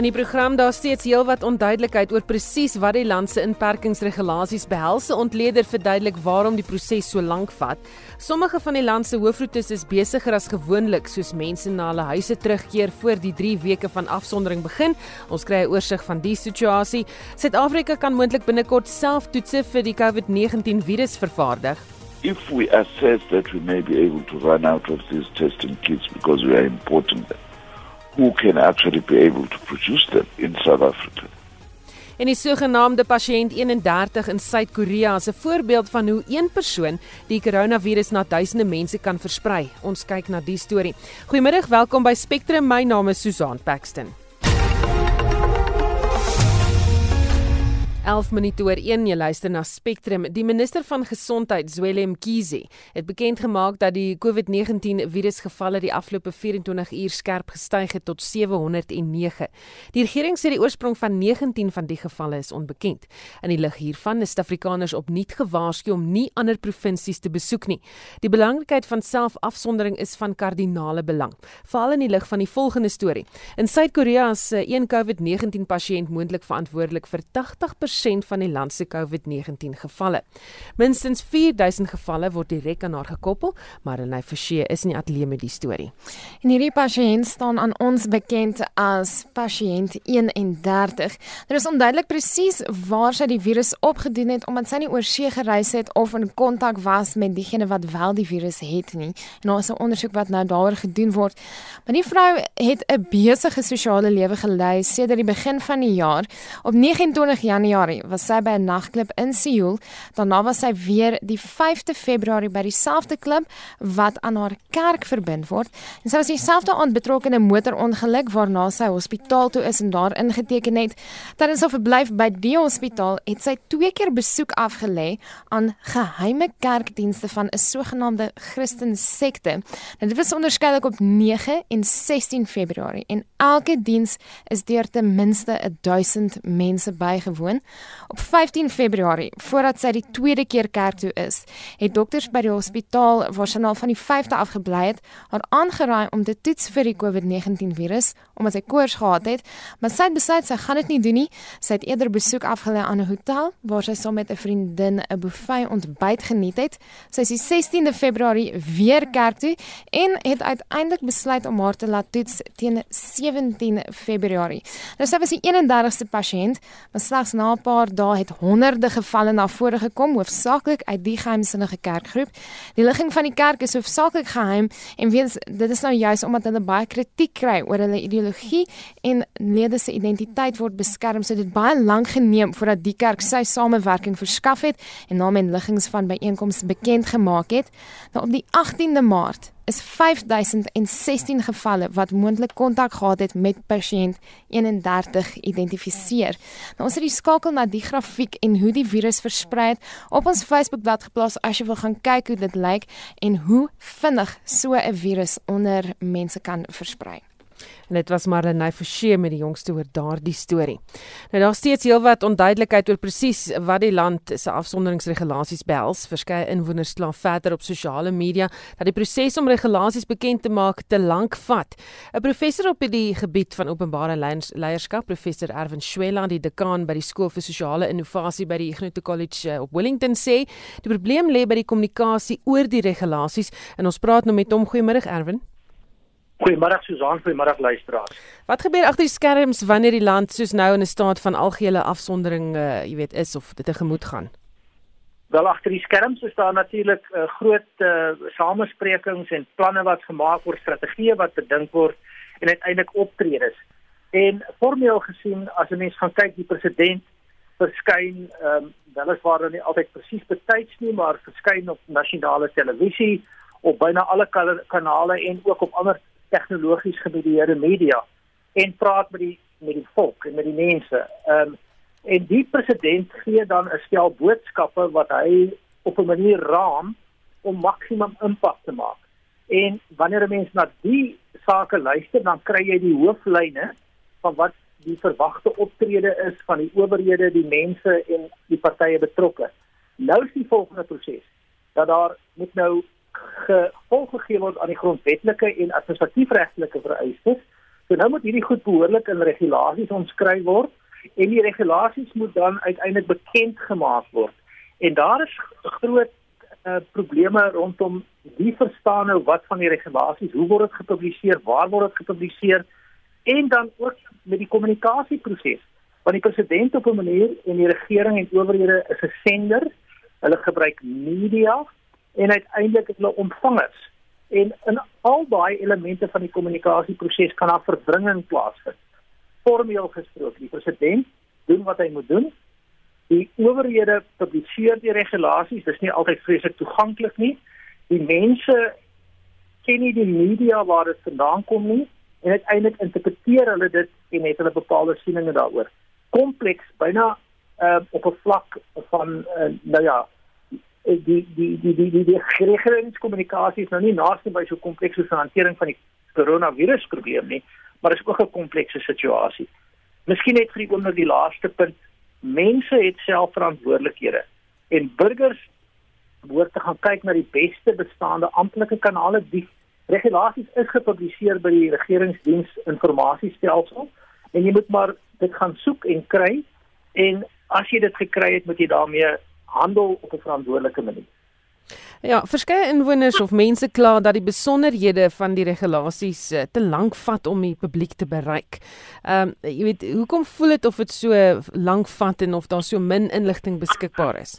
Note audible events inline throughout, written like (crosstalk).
In die program daar steeds heelwat onduidelikheid oor presies wat die land se inperkingsregulasies behels. Ontleder verduidelik waarom die proses so lank vat. Sommige van die land se hoofroetes is besigger as gewoonlik, soos mense na hulle huise terugkeer voor die 3 weke van afsondering begin. Ons kry 'n oorsig van die situasie. Suid-Afrika kan moontlik binnekort self toetse vir die COVID-19 virus vervaardig. If we assess that we may be able to run out of these testing kits because we are importing them, who can actually be able to produce them in South Africa. En die sogenaamde pasiënt 31 in Suid-Korea is 'n voorbeeld van hoe een persoon die koronavirus na duisende mense kan versprei. Ons kyk na die storie. Goeiemiddag, welkom by Spectrum. My naam is Susan Paxton. 11 minute oor 1 jy luister na Spectrum. Die minister van Gesondheid, Zweli Mkhize, het bekend gemaak dat die COVID-19 virusgevalle die afgelope 24 uur skerp gestyg het tot 709. Die regering sê die oorsprong van 19 van die gevalle is onbekend. In die lig hiervan is Suid-Afrikaners opnuut gewaarsku om nie ander provinsies te besoek nie. Die belangrikheid van selfafsondering is van kardinale belang, veral in die lig van die volgende storie. In Suid-Korea is 'n een COVID-19 pasiënt moontlik verantwoordelik vir 80% 10% van die land se COVID-19 gevalle. Minstens 4000 gevalle word direk aan haar gekoppel, maar Renay Forsie is in die ateljee met die storie. En hierdie pasiënt staan aan ons bekend as pasiënt 31. Daar is onduidelik presies waar sy die virus opgedoen het omdat sy nie oor see gereis het of in kontak was met diegene wat wel die virus het nie. En daar is 'n ondersoek wat nou daaroor gedoen word. Maar die vrou het 'n besige sosiale lewe gelei sedert die begin van die jaar. Op 29 Januarie Januarie was sy by 'n nagklub in Seoul. Daarna was sy weer die 5de Februarie by dieselfde klub wat aan haar kerk verbind word. En sy was dieselfde aand betrokke in 'n motorongeluk waarna sy hospitaal toe is en daar ingeteken het. Tydens haar verblyf by die hospitaal het sy twee keer besoek afgelê aan geheime kerkdienste van 'n sogenaamde Christen sekte. Nou dit was onderskeidelik op 9 en 16 Februarie en elke diens is deur ten minste 1000 mense bygewoon. Op 15 Februarie, voordat sy die tweede keer kerk toe is, het dokters by die hospitaal waar sy al van die 5de afgebly het, haar aangeraai om te toets vir die COVID-19 virus omdat sy koors gehad het, maar sy het besluit sy gaan dit nie doen nie. Sy het eerder besoek afgelê aan 'n hotel waar sy saam met 'n vriendin 'n buffet ontbyt geniet het. Sy is die 16de Februarie weer kerk toe en het uiteindelik besluit om haar te laat toets teen 17 Februarie. Nou sy was die 31ste pasiënt, maar slegs na 'n paar dae het honderde gevalle na vore gekom, hoofsaaklik uit die geheimsinnige kerkgroep. Die ligging van die kerk is hoofsaaklik geheim en weens dit is nou juis omdat hulle baie kritiek kry oor hulle ideologie en lede se identiteit word beskerm, so dit baie lank geneem voordat die kerk sy samewerking verskaf het en naam en liggings van byeenkomste bekend gemaak het. Nou op die 18de Maart is 5016 gevalle wat moontlik kontak gehad het met pasiënt 31 identifiseer. Nou ons het die skakel na die grafiek en hoe die virus versprei het op ons Facebookblad geplaas as jy wil gaan kyk hoe dit lyk en hoe vinnig so 'n virus onder mense kan versprei. En dit was Marlenae Forsie met die jongste oor daardie storie. Nou daar steeds heelwat onduidelikheid oor presies wat die land se afsonderingsregulasies behels. Verskeie inwoners kla verder op sosiale media dat die proses om regulasies bekend te maak te lank vat. 'n Professor op die gebied van openbare leierskap, professor Erwin Schwela, die dekaan by die skool vir sosiale innovasie by die Ignite College eh, op Wellington sê, die probleem lê by die kommunikasie oor die regulasies en ons praat nou met hom. Goeiemôre Erwin. Goeiemôre Susan, goeiemôre luisteraars. Wat gebeur agter die skerms wanneer die land soos nou in 'n staat van algehele afsondering, uh, jy weet, is of dit tegemoet gaan? Wel agter die skerms is daar natuurlik uh, groot uh, samesprekings en planne wat gemaak word, strategieë wat bedink word en uiteindelik optredes. En formeel gesien, as 'n mens gaan kyk, die president verskyn ehm um, weliswaar dan nie altyd presies betyds nie, maar verskyn op nasionale televisie op byna alle kanale en ook op ander tegnologies gemedieerde media en praat met die met die volk en met die mense. Ehm um, en die president gee dan 'n stel boodskappe wat hy op 'n manier raam om maksimum impak te maak. En wanneer 'n mens na die sake luister, dan kry jy die hooflyne van wat die verwagte optrede is van die owerhede, die mense en die partye betrokke. Nou is die volgende proses dat daar moet nou gevolg gegee word aan die grondwetlike en administratiefregtelike vereistes. So nou moet hierdie goed behoorlik in regulasies omskryf word en die regulasies moet dan uiteindelik bekend gemaak word. En daar is groot uh, probleme rondom wie verstaan nou wat van die regulasies, hoe word dit gepubliseer, waar word dit gepubliseer en dan ook met die kommunikasieproses. Want die president op 'n manier en die regering en owerhede is 'n sender. Hulle gebruik media en uiteindelik het hulle ontvangers. En in al daai elemente van die kommunikasieproses kan daar verdringing plaasvind. Formeel gesproke, die president doen wat hy moet doen. Die owerhede publiseer die regulasies, dis nie altyd vreeslik toeganklik nie. Die mense ken nie die media waar dit vandaan kom nie en uiteindelik interpreteer hulle dit en het hulle bepaalde sieninge daaroor. Kompleks, byna uh, op 'n vlak van uh, nou ja, die die die die die, die, die regeringskommunikasie is nou nie naaste by so kompleks so 'n hantering van die koronavirusprobleem nie, maar is ook 'n komplekse situasie. Miskien net vir die oomblik die laaste punt, mense het self verantwoordelikhede en burgers behoort te gaan kyk na die beste bestaande amptelike kanale. Die regulasies is gepubliseer by die regeringsdiens informasiestelsel en jy moet maar dit gaan soek en kry. En as jy dit gekry het moet jy daarmee handel op 'n verantwoordelike manier. Ja, verskeie inwoners of mense kla dat die besonderhede van die regulasies eh, te lank vat om die publiek te bereik. Ehm um, jy weet, hoekom voel dit of dit so lank vat en of daar so min inligting beskikbaar is?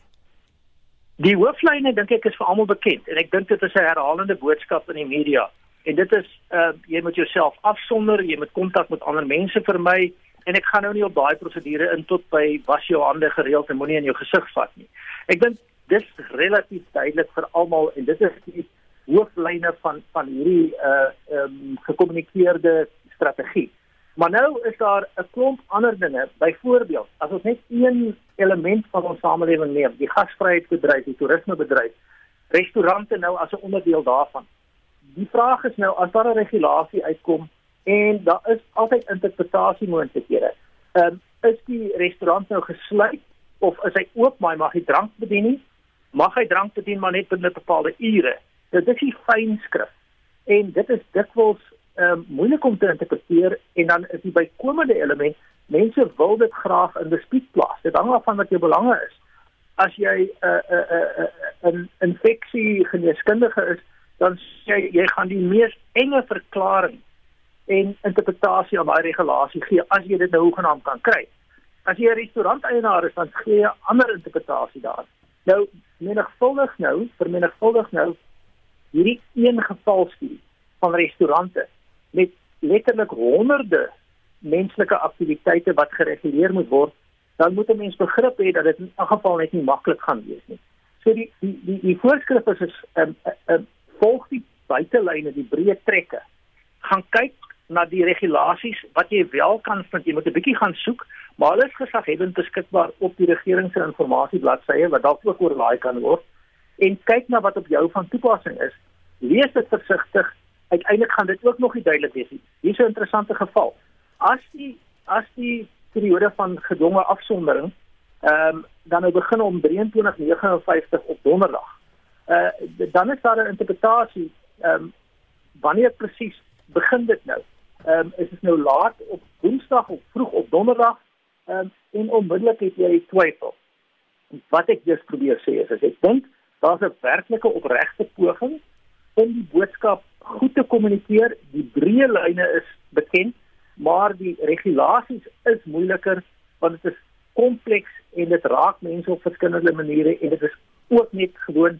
Die hooflyne dink ek is vir almal bekend en ek dink dit is 'n herhalende boodskap in die media. En dit is uh jy moet jouself afsonder, jy moet kontak met ander mense vermy en ek gaan nou nie op daai prosedure in tot by was jou hande gereeld en moenie in jou gesig vat nie. Ek dink dis relatief duidelik vir almal en dit is die hooflyne van van hierdie uh ehm um, gekommunikeerde strategie. Maar nou is daar 'n klomp ander dinge. Byvoorbeeld, as ons net een element van ons samelewing neem, die gasvryheidsbedryf, die toerismebedryf, restaurante nou as 'n onderdeel daarvan. Die vraag is nou as daar 'n regulasie uitkom en daar is altyd interpretasiemoontlikhede. Ehm um, is die restaurant nou gesluit of is hy oop maar mag hy drank bedien nie? Mag hy drank bedien maar net binne bepaalde ure? Dit is die fynskrif. En dit is dikwels um, moeilik om te interpreteer en dan is die bykomende element mense wil dit graag in dispuut plaas. Dit hang af van wat jou belange is. As jy 'n uh, 'n uh, 'n uh, 'n uh, infeksie geneeskundige is, dan sê jy jy gaan die mees enge verklaring en interpretasie aan daai regulasie gee as jy dit nou hoegenaamd kan kry. As jy 'n restauranteienaar is, dan gee jy 'n ander interpretasie daar. Nou menigvuldig nou, vermenigvuldig nou hierdie een gevalstudie van restaurante met letterlik honderde menslike aktiwiteite wat gereguleer moet word, dan moet 'n mens begrip hê dat dit in 'n geval net nie maklik gaan wees nie. So die die die, die voorskrifte is ehm um, um, volg die buitelyne, die breë trekke. Gaan kyk na die regulasies wat jy wel kan vind. Jy moet 'n bietjie gaan soek, maar hulle is gesaghebend beskikbaar op die regering se informasiebladsye wat dalk ook oorlaai kan word en kyk na wat op jou van toepassing is. Lees dit versigtig uiteindelik gaan dit ook nog nie duidelik wees nie. Hier is 'n interessante geval. As die as die periode van gedwonge afsondering ehm um, dan nou begin om 23:59 op donderdag. Uh dan is daar 'n interpretasie ehm um, wanneer presies begin dit nou? Ehm um, is dit nou laat op Woensdag of vroeg op donderdag? Ehm um, en onmiddellik het jy twyfel. Wat ek dus probeer sê is as ek dink daar's 'n werklike opregte poging om die boodskap goed te kommunikeer. Die breë lyne is bekend, maar die regulasies is moeiliker want dit is kompleks en dit raak mense op verskillende maniere en dit is ook net gewoon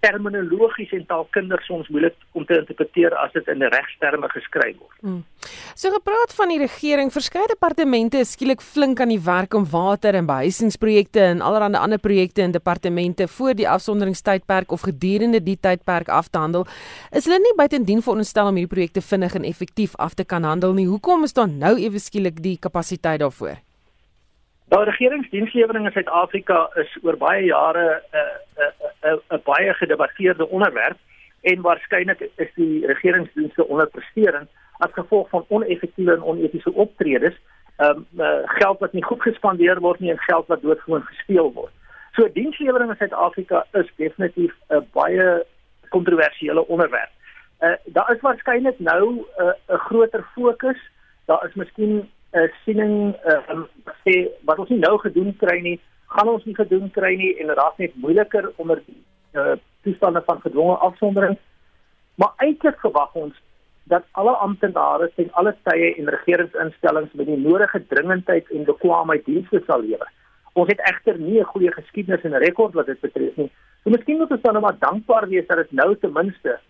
terminologies en taalkinders soms moeilik om te interpreteer as dit in regsterme geskryf word. Hmm. So gepraat van die regering, verskeie departemente is skielik flink aan die werk om water en behuisingsprojekte en allerlei ander projekte in departemente voor die afsonderingstydperk of gedurende die tydperk af te handel. Is hulle nie buitendien veronderstel om hierdie projekte vinnig en effektief af te kan handel nie? Hoekom is daar nou ewe skielik die kapasiteit daarvoor? Nou regeringsdienslewering in Suid-Afrika is oor baie jare 'n uh, 'n uh, 'n uh, uh, baie gedebatteerde onderwerp en waarskynlik is die regeringsdienste onderpresterend as gevolg van oneffektiewe en onetiese optredes ehm um, uh, geld wat nie goed gespandeer word nie en geld wat doodgewoon gesteel word. So dienslewering in Suid-Afrika is definitief 'n baie kontroversiële onderwerp. Uh daar is waarskynlik nou 'n uh, groter fokus. Daar is miskien 'n uh, siening uh sê wat ons nie nou gedoen kry nie, gaan ons nie gedoen kry nie en dit raak net moeiliker onder die uh toestande van gedwonge afsondering. Maar eintlik verwag ons dat alle amptenare ten alle tye en regeringsinstellings met die nodige dringendheid en bekwaamheid dienste sal lewer. Ons het egter nie 'n goeie geskiedenis en rekord wat dit betref nie. So miskien moet ons dan nou maar dankbaar wees dat dit nou ten minste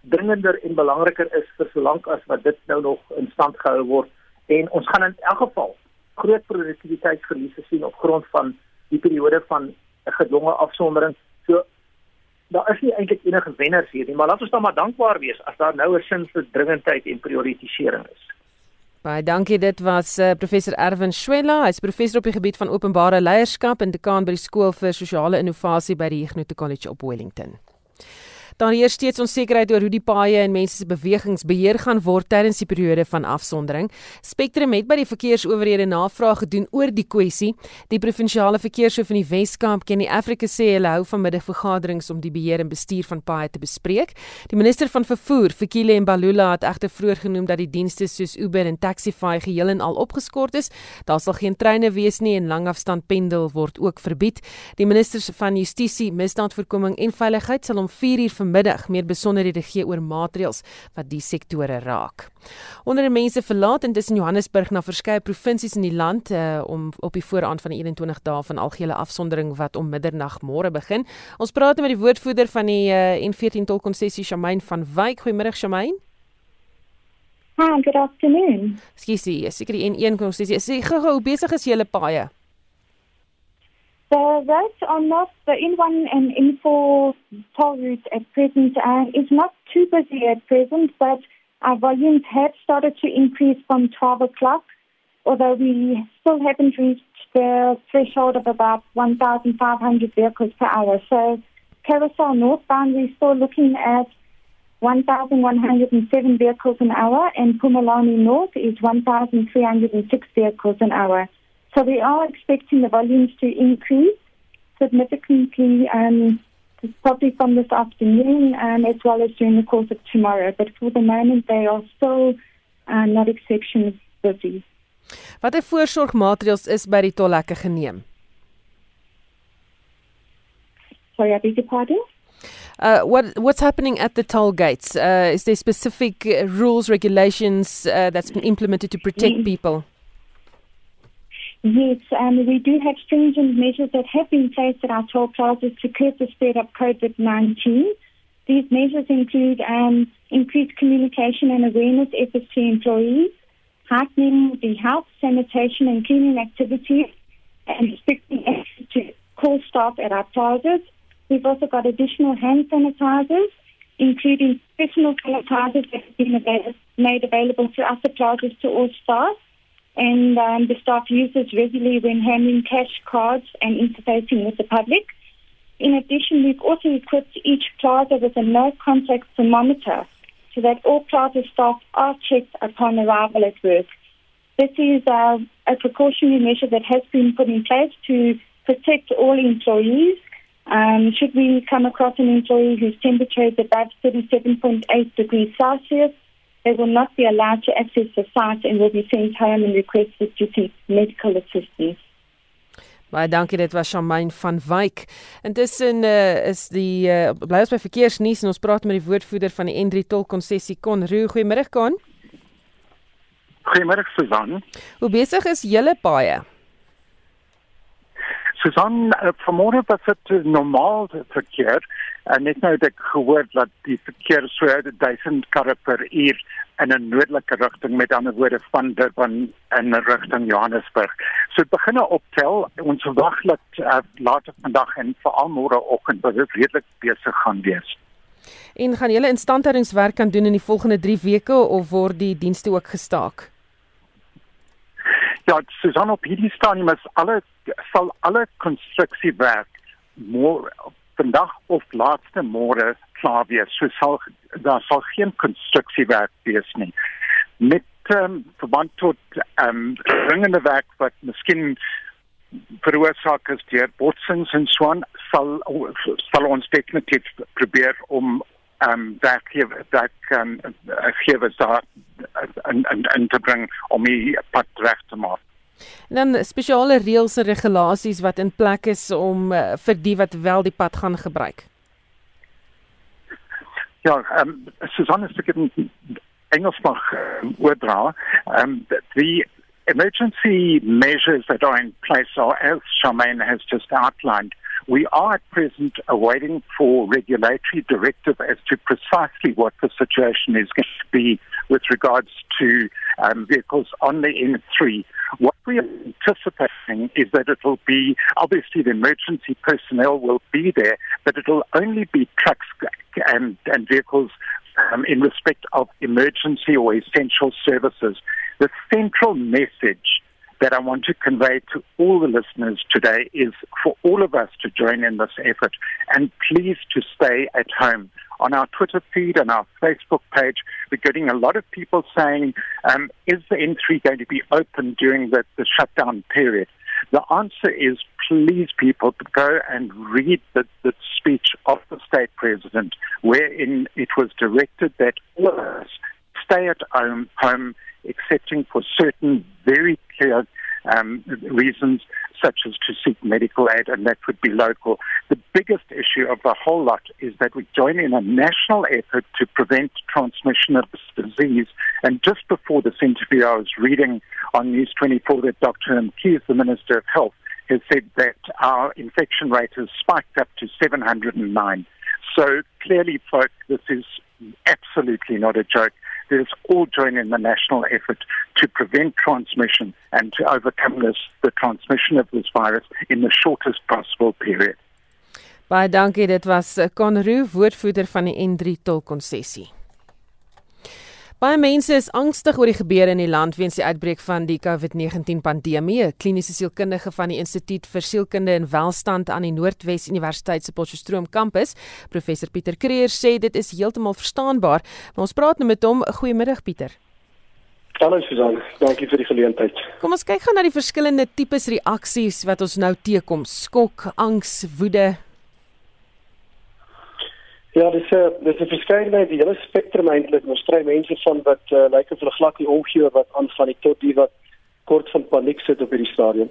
dringender en belangriker is vir solank as wat dit nou nog in stand gehou word en ons gaan in elk geval groot produktiwiteitsverliese sien op grond van die periode van 'n gedwonge afsondering. So daar is nie eintlik enige wenners hier nie, maar laat ons dan maar dankbaar wees as daar nou 'n sin vir dringendheid en prioritisering is. Baie dankie. Dit was uh, professor Erwin Schwella. Hy's professor op die gebied van openbare leierskap en dekaan by die skool vir sosiale innovasie by die Huguenot College op Wellington. Daar heers steeds onsekerheid oor hoe die paaie en mense se bewegings beheer gaan word tydens die periode van afsondering. Spectrum het by die verkeersowerhede navraag gedoen oor die kwessie. Die provinsiale verkeershoof in die Wes-Kaap, Kenny Africa, sê hulle hou vanmiddag vergaderings om die beheer en bestuur van paaie te bespreek. Die minister van vervoer, Fikile Mbalula, het egter vroeër genoem dat die dienste soos Uber en Taxify geheel en al opgeskort is. Daar sal geen treine wees nie en langafstand pendel word ook verbied. Die ministers van Justisie, Misdaadvoorkoming en Veiligheid sal om 4 uur vanmiddag meer besonderhede gee oor maatreëls wat die sektore raak. Onder mense verlaat intussen Johannesburg na verskeie provinsies in die land uh, om op die vooraand van die 21 dae van algehele afsondering wat om middernag môre begin. Ons praat met die woordvoerder van die uh, N14 tolkonssessie Shamaine van Wyk. Goeiemôre Shamaine. Hi, good afternoon. Skiesie, seker die N1 konsessie. Sê gou hoe besig is julle paaie? The roads are not, the N1 and in-four toll routes at present uh, is not too busy at present, but our volumes have started to increase from 12 o'clock, although we still haven't reached the threshold of about 1,500 vehicles per hour. So Carousel northbound, we're still looking at 1,107 vehicles an hour, and Pumalani North is 1,306 vehicles an hour. So we are expecting the volumes to increase significantly, um, probably from this afternoon um, as well as during the course of tomorrow. But for the moment, they are still uh, not exceptionally busy. Watter voorsorgmaatreëls is by die tolhekke geneem? Sorry, I beg your pardon? Uh, what what's happening at the toll gates? Uh, is there specific rules, regulations uh, that's been implemented to protect mm. people? Yes, um, we do have stringent measures that have been placed at our toll plazas to curb the spread of COVID 19. These measures include um, increased communication and awareness efforts to employees, heightening the health, sanitation, and cleaning activities, and restricting access to call staff at our plazas. We've also got additional hand sanitizers, including personal sanitizers that have been made available to at plazas to all staff and um, the staff uses regularly when handling cash cards and interfacing with the public. In addition, we've also equipped each plaza with a no contact thermometer so that all plaza staff are checked upon arrival at work. This is uh, a precautionary measure that has been put in place to protect all employees. Um, should we come across an employee whose temperature is above 37.8 degrees Celsius, they will not be allowed to access the site and will be sent home and requested to seek medical assistance. Baie dankie dit was Shamaine van Wyk. Intussen uh, is die uh, bly ons by verkeersnuus en ons praat met die woordvoerder van die N3 tol konsessie Kon Roo. Goeiemôre Kon. Goeiemôre Susan. Hoe besig is julle paie? Susan, uh, vanmôre was dit normaal verkeer. En net nou het ek gehoor dat die verkeer so 1000 karre per uur in 'n noordelike rigting met ander woorde van Durban in rigting Johannesburg. So dit begin optel. Ons verwag dat uh, later vandag en veral môre oggend dit redelik besig gaan wees. En gaan julle instandhoudingswerk kan doen in die volgende 3 weke of word die dienste ook gestaak? Ja, Susan op hierdie stadium is alle sal alle konstruksiewerk môre vandag of laaste môre klaar wees. So sal daar sal geen konstruksiewerk wees nie. Met um, verband tot um, dringende werk wat miskien veroorsaak is deur botsings en so aan sal sal ons definitief probeer om um werkgewer dat kan gegewers daar en en en te bring om die pad reg te maak. En dan spesiale reëls en regulasies wat in plek is om uh, vir die wat wel die pad gaan gebruik. Ja, ehm um, Susanne se gee Engels mag um, oordra. Ehm um, die emergency measures that are in place are as Charmaine has just outlined We are at present awaiting for regulatory directive as to precisely what the situation is going to be with regards to um, vehicles on the N3. What we are anticipating is that it will be, obviously the emergency personnel will be there, but it will only be trucks and, and vehicles um, in respect of emergency or essential services. The central message that I want to convey to all the listeners today is for all of us to join in this effort and please to stay at home. On our Twitter feed and our Facebook page, we're getting a lot of people saying, um, is the N3 going to be open during the, the shutdown period? The answer is please, people, go and read the, the speech of the state president, wherein it was directed that all of us stay at home, home excepting for certain very clear um, reasons, such as to seek medical aid, and that would be local. The biggest issue of the whole lot is that we join in a national effort to prevent transmission of this disease. And just before this interview, I was reading on News 24 that Dr. Mkiz, the Minister of Health, has said that our infection rate has spiked up to 709. So clearly, folks, this is absolutely not a joke. Let us all join in the national effort to prevent transmission and to overcome this, the transmission of this virus in the shortest possible period. Baie dankie, dit was Conroo, woordvoerder van die N3 tolkonsessie. Baie mense is angstig oor die gebeure in die land weens die uitbreek van die COVID-19 pandemie. Kliniese sielkundige van die Instituut vir Sielkunde en Welstand aan die Noordwes Universiteit se Potchefstroom kampus, professor Pieter Kreer sê dit is heeltemal verstaanbaar. Maar ons praat nou met hom. Goeiemiddag Pieter. Hallo Susan, dankie vir die geleentheid. Kom ons kyk gou na die verskillende tipes reaksies wat ons nou teekom: skok, angs, woede, Ja, dis 'n uh, dis 'n verskeidenheid, die hele spektrum eintlik. Ons kry mense van wat uh, lyk of hulle glad nie omgee wat aangaan nie tot die wat kort van paniek sit op hierdie stadium.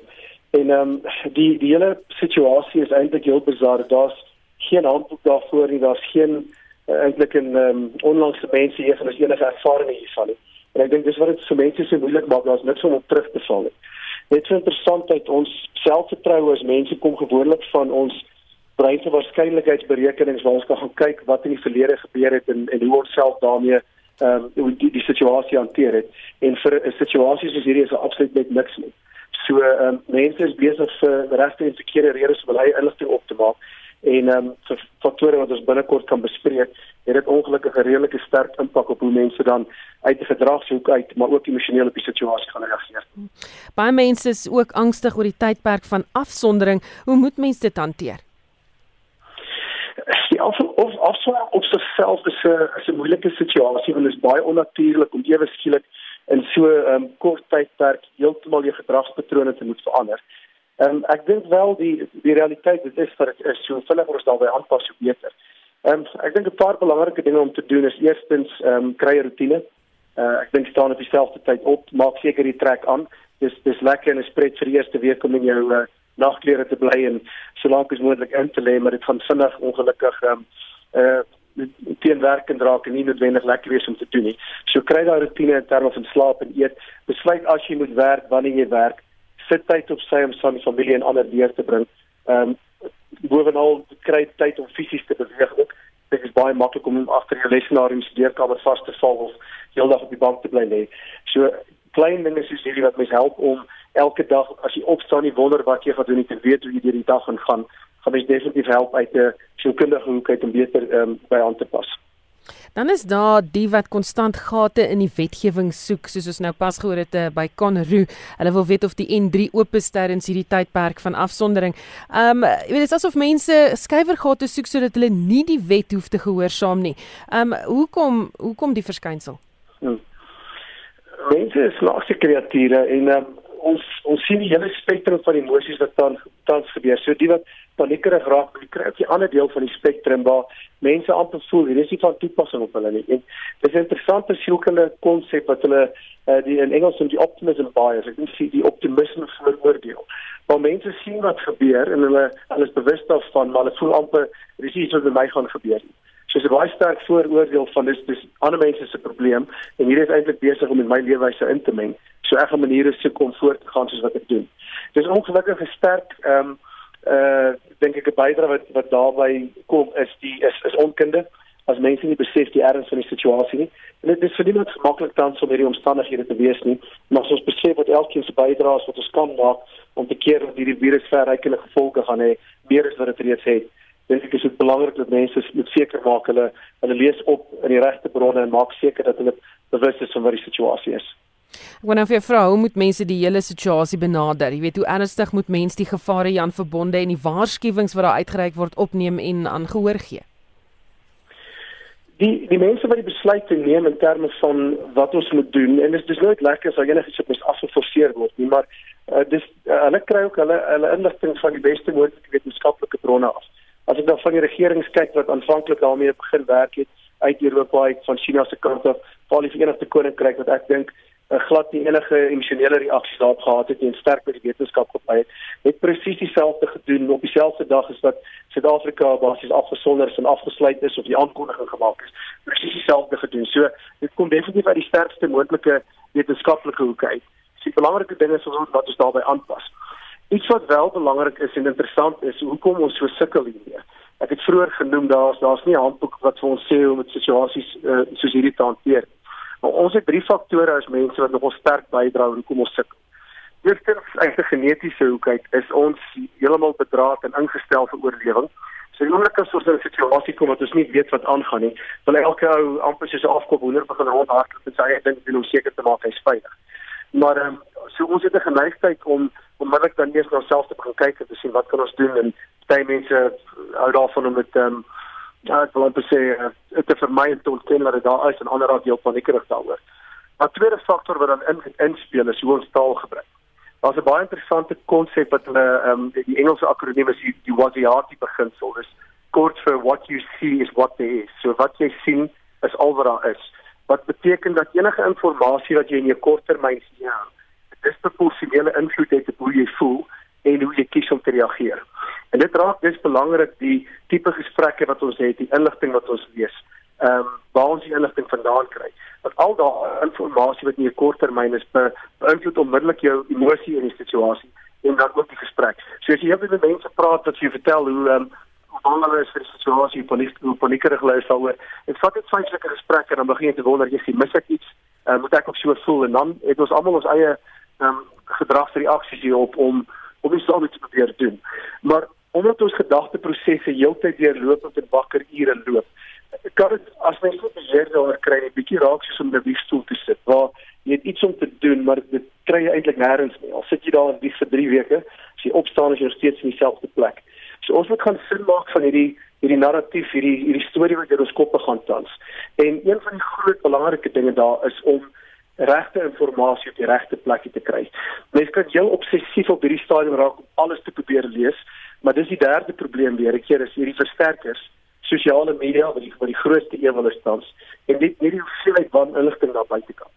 En ehm um, die die hele situasie is eintlik heel bizar. Daar's geen handboek daarvoor nie. Daar's geen uh, eintlik 'n ehm um, onlangse mense hier van enige ervaring hiervan nie. En ek dink dis wat dit vir mense so moeilik maak. Daar's niks om op terug te val nie. Net so interessant uit ons selfvertroue as mense kom gewoonlik van ons brein se waarskynlikheidsberekenings waar ons kan gaan kyk wat in die verlede gebeur het en en hoe ons self daarmee ehm um, die die situasie hanteer het en vir 'n situasie soos hierdie is er absoluut net niks nie. So ehm um, mense is besig vir regte en verkeerde redes om hulle inligting op te maak en ehm um, vir faktore wat ons binnekort kan bespreek, het dit ongelukkig 'n redelike sterk impak op hoe mense dan uit die gedragshoek uit, maar ook emosioneel op die situasie gaan reageer. Baie mense is ook angstig oor die tydperk van afsondering. Hoe moet mense dit hanteer? Die af of afswaar op sigself is 'n is 'n moeilike situasie want dit is baie onnatuurlik om ewe skielik in so 'n um, kort tydperk heeltemal jou gedragspatrone te moet verander. Ehm um, ek dink wel die die realiteit dit is vir is so vinniger ons daarbey aanpas hoe beter. Ehm um, ek dink 'n paar belangrike dinge om te doen is eerstens ehm um, kry 'n rotine. Uh, ek dink staan op dieselfde tyd op, maak seker jy trek aan. Dis dis lekker en 'n spreek vir die eerste week om in jou uh, nagklere te bly en solank as moontlik in te lê, maar dit gaan vinnig ongelukkig ehm um, uh teenwerkend raak en nie noodwendig lekker wees om te doen nie. So kry daai rotine in terme van slaap en eet. Besluit as jy moet werk, wanneer jy werk. Sit tyd op sy om saam met familie en ander deur te bring. Ehm um, bovenal kry tyd om fisies te beweeg ook. Dit is baie maklik om agter jou lesenaar in die studeerkamer vas te val of heeldag op die bank te bly lê. So klein dinge soos hierdie wat mens help om elke dag as jy opstaan en wonder wat jy gaan doen en weet hoe jy deur die dag gaan gaan, gaan mens definitief help uit 'n sielkundige hoek uit om beter um, by aan te pas. Dan is daar die wat konstant gate in die wetgewing soek, soos ons nou pas gehoor het uh, by Conroo. Hulle wil weet of die N3 oop is tydens hierdie tydperk van afsondering. Ehm um, jy weet dit is asof mense skuiwergate soek sodat hulle nie die wet hoef te gehoorsaam nie. Ehm um, hoekom hoekom die verskynsel? Hmm mense is snaakse kreature en um, ons ons sien die hele spektrum van emosies wat dan tans gebeur. So die wat paniekerig raak, jy kry ook die ander deel van die spektrum waar mense amper voel hier is nie van toepassing op hulle nie. En dis 'n interessante sielkundige konsep wat hulle uh, die in Engels noem die optimism bias. Ek dink die optimisme vooroordeel. Waar mense sien wat gebeur en hulle hulle is bewus daarvan, maar hulle voel amper dis iets wat met my gaan gebeur. So dis 'n baie sterk vooroordeel van dis dis ander mense se probleem en hier is eintlik besig om met my leefwyse in te meng. So ek gaan maniere soek om voort te gaan soos wat ek doen. Dis ongelukkig 'n sterk ehm um, uh dink ek 'n bydrae wat wat daarbey kom is die is is onkunde as mense nie besef die erns van die situasie nie. En dit is vir niemand maklik tans om hierdie omstandighede te wees nie, maar as ons besef wat elkeen se bydraes wat ons kan maak om te keer dat hierdie virus verrykende gevolge gaan hê, meer as wat dit reeds het. Dink ek is dit belangrik dat mense moet seker maak hulle hulle lees op in die regte bronne en maak seker dat hulle bewus is van wat die situasie is. Ek wou nou vir jou vra, hoe moet mense die hele situasie benader? Jy weet, hoe ernstig moet mense die gevare Jan verbonde en die waarskuwings wat daar uitgereik word opneem en aangehoor gee? Die die mense wat die besluit neem in terme van wat ons moet doen en dit is dis nooit lekker as daar enigiets op ons afgeforceer word nie, maar uh, dis uh, hulle kry ook hulle hulle inligting van die beste moontlike wetenskaplike bronne af. As ek dan van die regerings kyk wat aanvanklik daarmee begin werk het uit Europa uit van China se kant af, val die Verenigde Koninkryk wat ek dink uh, glad nie enige emosionele reaksie daarop gehad het en sterk by die wetenskap gepaai het, het presies dieselfde gedoen op dieselfde dag as wat Suid-Afrika basies afgesonder en afgesluit is of die aankondiging gemaak is. Presies dieselfde gedoen. So dit kom definitief uit die sterkste moontlike wetenskaplike hoek uit. Dis 'n belangrike ding is ons wat ons daarbey aanpas. Iets wat wel belangrik is en interessant is, hoekom ons so sukkel hiermee. Ek het vroeër genoem daar's daar's nie 'n handboek wat vir ons sê hoe om situasies uh, soos hierdie te hanteer. Maar ons het drie faktore as mense wat nogal sterk bydra hoekom ons sukkel. Eerstens uit 'n genetiese hoek uit is ons heeltemal bedraad en ingestel vir oorlewing. So die oomblik as ons in 'n situasie kom wat ons nie weet wat aangaan nie, wil elke ou amper soos 'n afkop hoender begin rondhardloop en sê hy dink dit is seker te maak hy's veilig. Maar ehm um, so ons het 'n geneigtheid om onmiddellik dan eers na onsself te begin kyk en te sien wat kan ons doen en baie mense hou daarvan om met ehm um, Ja, ek wil net sê uh, dit is vir my te ontken dat dit daar is en ander raad deel van die kerig daaroor. Maar tweede faktor wat dan in inspel is hoe ons taal gebruik. Daar's 'n baie interessante konsep wat hulle ehm um, die, Engelse akroniem is die, WYSIATI beginsel. Dis kort vir what you see is what there is. So wat jy sien is al wat daar is. Wat beteken dat enige inligting wat jy in jou korttermyn sien, ja, dis proporsionele invloed het op hoe jy voel en hoe jy kies om te reageer. En dit raak dis belangrik die tipe gesprekke wat ons het, die inligting wat ons lees. Ehm um, waar ons die inligting vandaan kry. Want al daai inligting wat in 'n kort termyn is, be, beïnvloed onmiddellik jou emosie in die situasie en dan ook die gesprek. So as jy heel met mense praat wat jy vertel hoe ehm um, hoe hulle is vir die situasie, paniek, paniekerig hulle is daaroor. Dit vat net vyf sulke gesprekke en dan begin jy te wonder, jy sien, mis ek iets? Uh, moet ek ook so voel en dan het ons almal ons eie ehm um, gedragsreaksies hierop om om iets daarmee te probeer doen. Maar omdat ons gedagteprosesse heeltyd deurlopend en wakker ure loop, kan dit as mens net beheer daaroor kry, 'n bietjie raak soos om 'n wiegstoel te sit waar jy het iets om te doen, maar dit kry jy eintlik nêrens nie. Al sit jy daar in die vir 3 weke, as jy opstaan is jy nog steeds in dieselfde plek. So ons moet gaan sin maak van hierdie hierdie narratief, hierdie hierdie storie wat deur ons koppe gaan tans. En een van die groot belangrike dinge daar is om regte inligting op die regte plekie te kry. Mense kan heel obsessief op hierdie stadium raak om alles te probeer lees, maar dis die derde probleem weer. Ek keer is hierdie versterkers, sosiale media wat die wat die grootste ewel is tans en dit nie die hoeveelheid van inligting daar buite kan.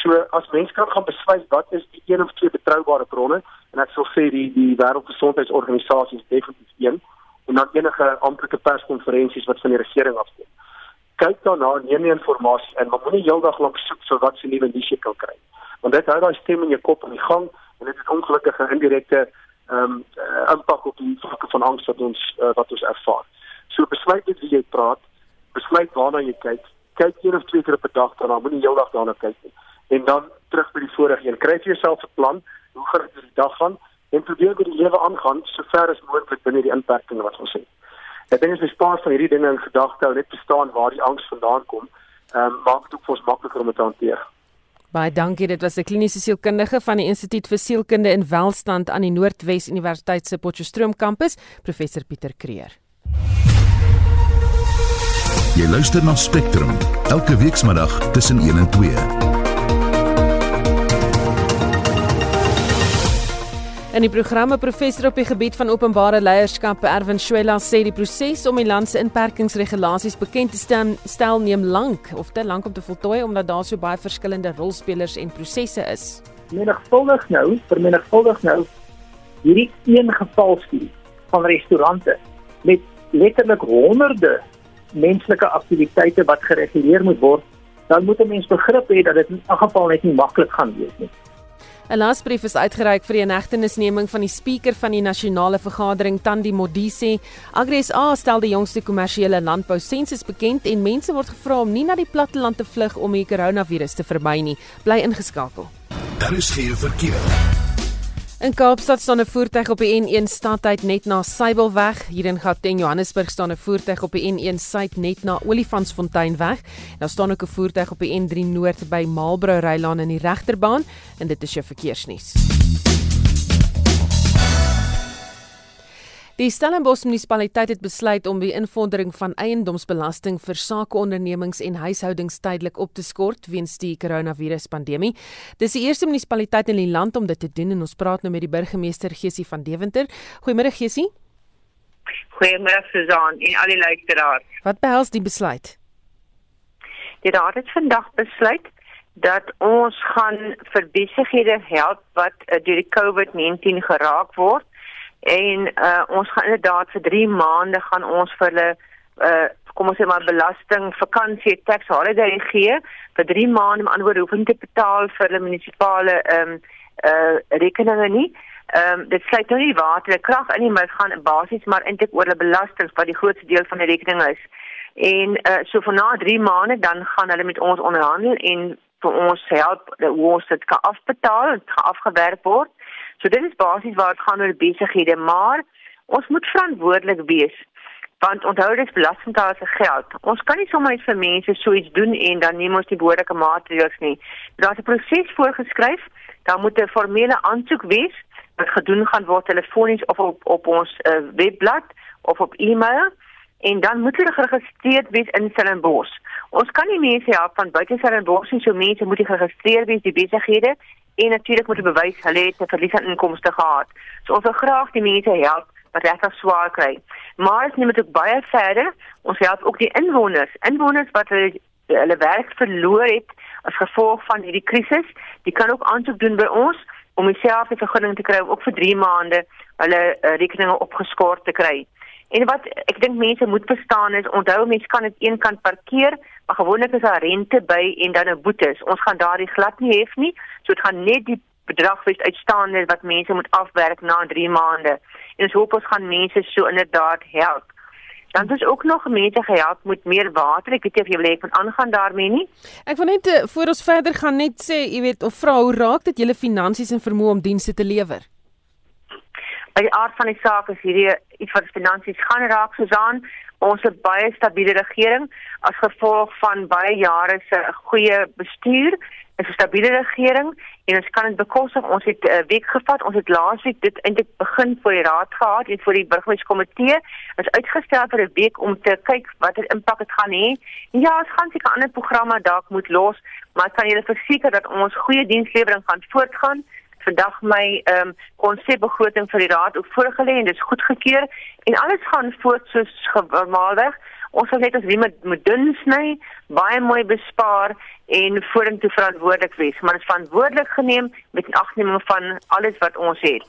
So as mense kan gaan besluit wat is die een of twee betroubare bronne en ek sal sê die die wêreldgesondheidsorganisasie is definitief een en dan enige amptelike perskonferensies wat van die regering afkom kyk daarna neem die inligting en maar moenie heeldag lank soek vir wat se nuwe nuus jy kan kry. Want dit hou daai stem in jou kop aan die gang en dit het ongelukkige indirekte ehm um, impak op die vlakke van angs wat ons uh, wat ons ervaar. So besluit net wie jy praat, besluit waarna jy kyk. Kyk een of twee keer op 'n dag daarna, moenie heeldag daarna kyk nie. En dan terug by die vorige een. Kry vir jouself 'n plan, hoe gaan dit die dag gaan en probeer dit die lewe aangaan so ver as moontlik binne die inperkings wat ons het. Ek dink as jy spaar van hierdie dinge in gedagte hou, net verstaan waar die angs vandaan kom, ehm um, maak dit ook vir ons makliker om dit te hanteer. Baie dankie. Dit was 'n kliniese sielkundige van die Instituut vir Sielkunde en Welstand aan die Noordwes Universiteit se Potchefstroom kampus, professor Pieter Kreer. Jy luister na Spectrum elke weekmiddag tussen 1 en 2. In die programme professor op die gebied van openbare leierskap Erwin Shwela sê die proses om die land se inperkingsregulasies bekend te stel, stel neem lank of te lank om te voltooi omdat daar so baie verskillende rolspelers en prosesse is. Menigvuldig nou, vermenigvuldig nou hierdie een gevalstudie van restaurante met letterlik honderde menslike aktiwiteite wat gereguleer moet word, dan moet 'n mens begrip hê dat dit in 'n geval net nie maklik gaan wees nie. 'n Lasbrief is uitgereik vir die inhegtenisneming van die spreker van die nasionale vergadering Tandi Modise. Agres A stel die jongste kommersiële landbou sensus bekend en mense word gevra om nie na die platteland te vlug om die koronavirus te vermy nie. Bly ingeskakel. Daar is geen verkeer. In Kaapstad staan 'n voertuig op die N1 stadtyd net na Sybelweg. Hier in Gauteng, Johannesburg staan 'n voertuig op die N1 suid net na Olifantsfonteinweg. Daar staan ook 'n voertuig op die N3 noord by Marlborough Rylaan in die regterbaan en dit is jou verkeersnuus. Die Stellenbosch munisipaliteit het besluit om die invordering van eiendomsbelasting vir sakeondernemings en huishoudings tydelik op te skort weens die koronaviruspandemie. Dis die eerste munisipaliteit in die land om dit te doen en ons praat nou met die burgemeester Gesie van Deventer. Goeiemôre Gesie. Goeiemôre Susan en al die luisteraars. Wat behels die besluit? Die raad het vandag besluit dat ons gaan vir besighede help wat uh, deur die COVID-19 geraak word en uh, ons gaan inderdaad vir 3 maande gaan ons vir hulle uh, kom ons sê maar belasting vakansie tax holiday gee vir 3 maande om aanhoor hoef te betaal vir hulle munisipale ehm um, uh, rekeninge nie. Ehm um, dit sluit nou nie water en krag in nie, maar dit gaan basies maar eintlik oor hulle belasting wat die grootste deel van die rekening is. En uh, so vir na 3 maande dan gaan hulle met ons onderhandel en vir ons help hoe ons dit kan afbetaal, dit gaan afgewerk word. So dit is basies waar dit gaan oor besighede, maar ons moet verantwoordelik wees want onthou dit is belastingbetaler se geld. Ons kan nie sommer net vir mense so iets doen en dan neem ons die behoorlike maatreëls nie. Daar's 'n proses voorgeskryf. Daar moet 'n formele aansoek wees wat gedoen gaan word telefonies of op op ons uh, webblad of op e-mail en dan moet hulle geregistreer wees in Stellenbosch. Ons kan nie mense help van buite Stellenbosch nie, so mense moet geregistreer wees die besighede en natuurlik moet hulle bewys hulle het 'n verlies aan inkomste gehad. So ons wil graag die mense help wat regtig swaar kry. Maar as net ook baie verder, ons help ook die inwoners, inwoners wat hulle hulle werk verloor het as gevolg van hierdie krisis, die kan ook aansoek doen by ons om dieselfde vergunning te kry om ook vir 3 maande hulle uh, rekeninge opgeskort te kry. En wat ek dink mense moet verstaan is onthou mense kan dit een kant parkeer, maar gewoonlik is daar rente by en dan 'n boetes. Ons gaan daardie glad nie hef nie. So dit gaan net die bedrag wees uitstaande wat mense moet afwerk na 3 maande. En ons hoop ons gaan mense so inderdaad help. Dan is ook nog mense gehelp met meer water. Ek weet nie of jy wil hê van aangaan daarmee nie. Ek wil net eh, voor ons verder gaan net sê, jy weet, of vra hoe raak dit julle finansies en vermoë om dienste te lewer? By die aard van die saak is hierdie iets wat finansies gaan raak Susan. Ons het baie stabiele regering as gevolg van baie jare se goeie bestuur. 'n stabiele regering en ons kan dit bekostig. Ons het 'n uh, week gevat. Ons het laasweek dit eintlik begin voor die raad gehad en voor die burgemeesterskomitee is uitgestel vir 'n week om te kyk watter impak dit gaan hê. Ja ons gaan seker ander programme dalk moet los maar kan julle verseker dat ons goeie dienslewering gaan voortgaan vandag my ehm um, konsepbegroting vir die raad ook voorgelê en dit is goedgekeur en alles gaan voort soos normaalweg. Ons sal net as wie met moet dun sny, baie mooi bespaar en vorentoe verantwoordelik wees, maar dit is verantwoordelik geneem met inagneming van alles wat ons het.